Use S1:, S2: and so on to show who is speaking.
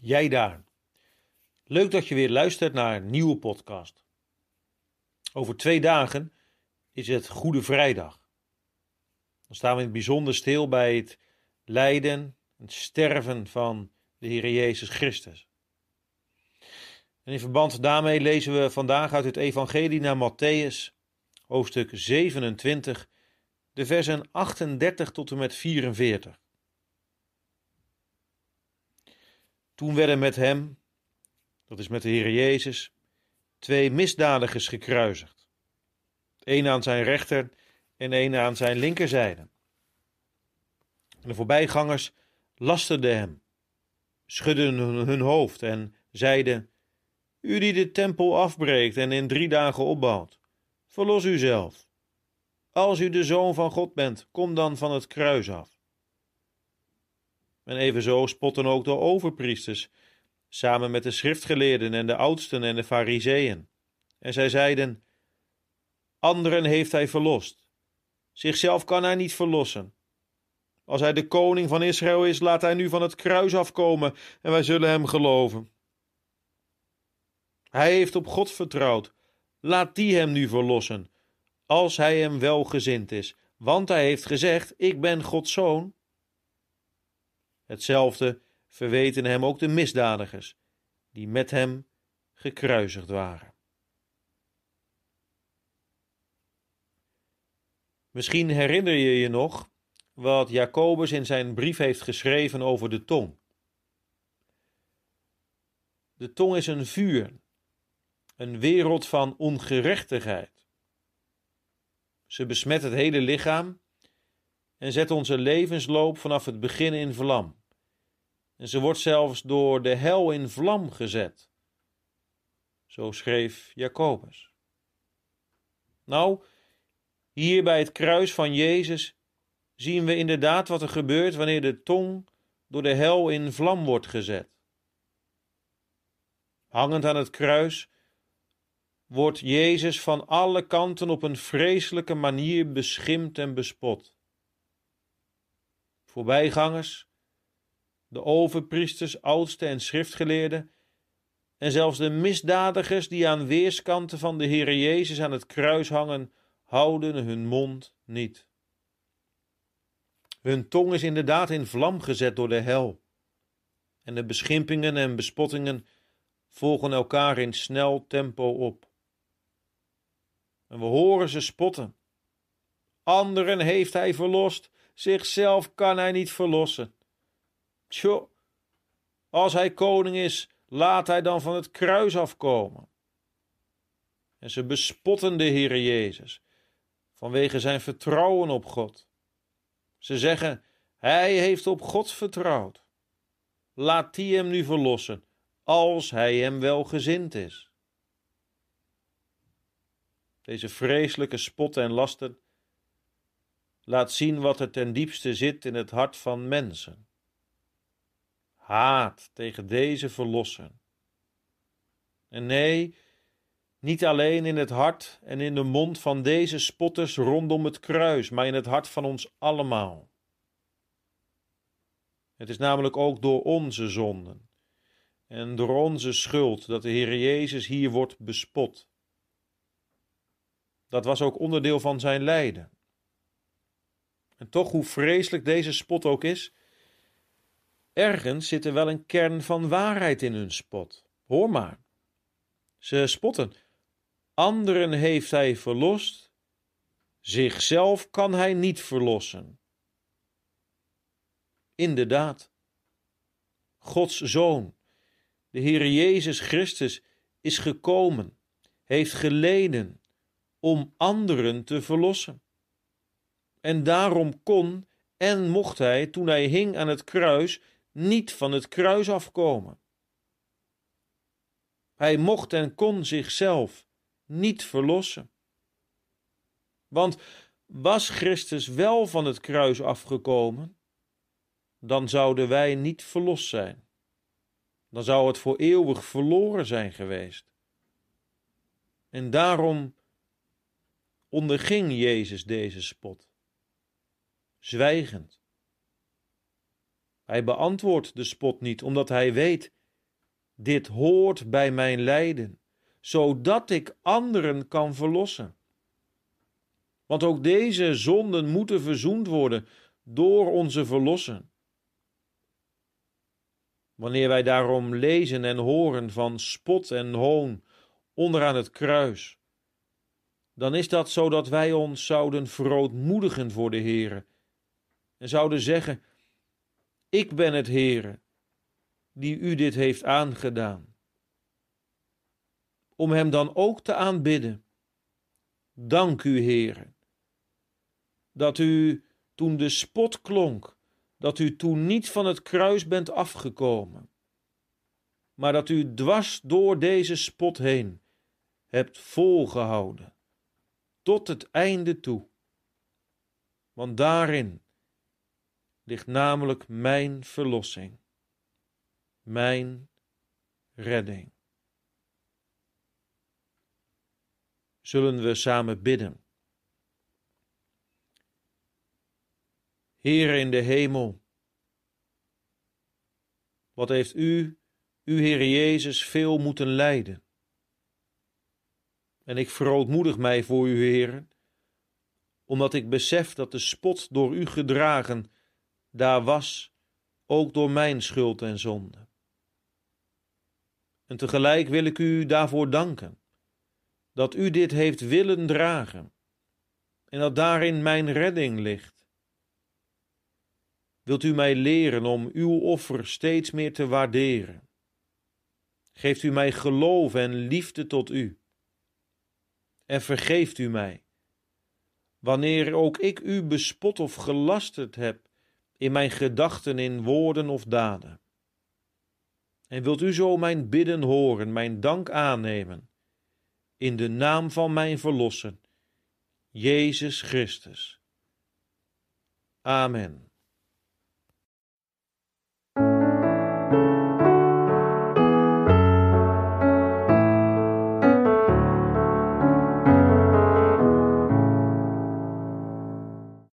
S1: jij daar. Leuk dat je weer luistert naar een nieuwe podcast. Over twee dagen is het Goede Vrijdag. Dan staan we in het bijzonder stil bij het lijden en sterven van de Heer Jezus Christus. En in verband daarmee lezen we vandaag uit het Evangelie naar Matthäus, hoofdstuk 27, de versen 38 tot en met 44. Toen werden met hem, dat is met de Heer Jezus, twee misdadigers gekruisigd. Een aan zijn rechter en een aan zijn linkerzijde. De voorbijgangers lasterden hem, schudden hun hoofd en zeiden: U die de tempel afbreekt en in drie dagen opbouwt, verlos uzelf. Als u de zoon van God bent, kom dan van het kruis af. En evenzo spotten ook de overpriesters, samen met de schriftgeleerden en de oudsten en de fariseeën. En zij zeiden, anderen heeft hij verlost. Zichzelf kan hij niet verlossen. Als hij de koning van Israël is, laat hij nu van het kruis afkomen en wij zullen hem geloven. Hij heeft op God vertrouwd. Laat die hem nu verlossen, als hij hem welgezind is, want hij heeft gezegd: Ik ben Gods zoon. Hetzelfde verweten hem ook de misdadigers, die met hem gekruisigd waren. Misschien herinner je je nog wat Jacobus in zijn brief heeft geschreven over de tong. De tong is een vuur, een wereld van ongerechtigheid. Ze besmet het hele lichaam en zet onze levensloop vanaf het begin in vlam. En ze wordt zelfs door de hel in vlam gezet. Zo schreef Jacobus. Nou, hier bij het kruis van Jezus zien we inderdaad wat er gebeurt wanneer de tong door de hel in vlam wordt gezet. Hangend aan het kruis wordt Jezus van alle kanten op een vreselijke manier beschimpt en bespot. Voorbijgangers, de overpriesters, oudsten en schriftgeleerden, en zelfs de misdadigers die aan weerskanten van de Heere Jezus aan het kruis hangen, houden hun mond niet. Hun tong is inderdaad in vlam gezet door de hel. En de beschimpingen en bespottingen volgen elkaar in snel tempo op. En we horen ze spotten. Anderen heeft hij verlost, zichzelf kan hij niet verlossen. Tjo, als hij koning is, laat hij dan van het kruis afkomen. En ze bespotten de Heere Jezus vanwege zijn vertrouwen op God. Ze zeggen: Hij heeft op God vertrouwd. Laat die hem nu verlossen, als hij hem wel gezind is. Deze vreselijke spotten en lasten laat zien wat er ten diepste zit in het hart van mensen. Haat tegen deze verlosser. En nee, niet alleen in het hart en in de mond van deze spotters rondom het kruis, maar in het hart van ons allemaal. Het is namelijk ook door onze zonden en door onze schuld dat de Heer Jezus hier wordt bespot. Dat was ook onderdeel van zijn lijden. En toch, hoe vreselijk deze spot ook is, ergens zit er wel een kern van waarheid in hun spot. Hoor maar. Ze spotten. Anderen heeft hij verlost, zichzelf kan hij niet verlossen. Inderdaad, Gods Zoon, de Heer Jezus Christus, is gekomen, heeft geleden om anderen te verlossen. En daarom kon en mocht hij, toen hij hing aan het kruis, niet van het kruis afkomen. Hij mocht en kon zichzelf niet verlossen. Want was Christus wel van het kruis afgekomen, dan zouden wij niet verlost zijn. Dan zou het voor eeuwig verloren zijn geweest. En daarom onderging Jezus deze spot zwijgend. Hij beantwoordt de spot niet, omdat hij weet: dit hoort bij mijn lijden, zodat ik anderen kan verlossen. Want ook deze zonden moeten verzoend worden door onze verlosser. Wanneer wij daarom lezen en horen van spot en hoon onderaan het kruis, dan is dat zodat wij ons zouden verootmoedigen voor de Heere en zouden zeggen: Ik ben het Heere die u dit heeft aangedaan. Om hem dan ook te aanbidden. Dank u, Heere, dat u toen de spot klonk, dat u toen niet van het kruis bent afgekomen, maar dat u dwars door deze spot heen hebt volgehouden, tot het einde toe. Want daarin ligt namelijk mijn verlossing, mijn redding. Zullen we samen bidden? Heer in de hemel, wat heeft u, uw Heer Jezus, veel moeten lijden? En ik verootmoedig mij voor u, Heer, omdat ik besef dat de spot door u gedragen daar was, ook door mijn schuld en zonde. En tegelijk wil ik u daarvoor danken, dat u dit heeft willen dragen, en dat daarin mijn redding ligt wilt u mij leren om uw offer steeds meer te waarderen. Geeft u mij geloof en liefde tot u. En vergeeft u mij, wanneer ook ik u bespot of gelasterd heb in mijn gedachten, in woorden of daden. En wilt u zo mijn bidden horen, mijn dank aannemen, in de naam van mijn Verlosser, Jezus Christus. Amen.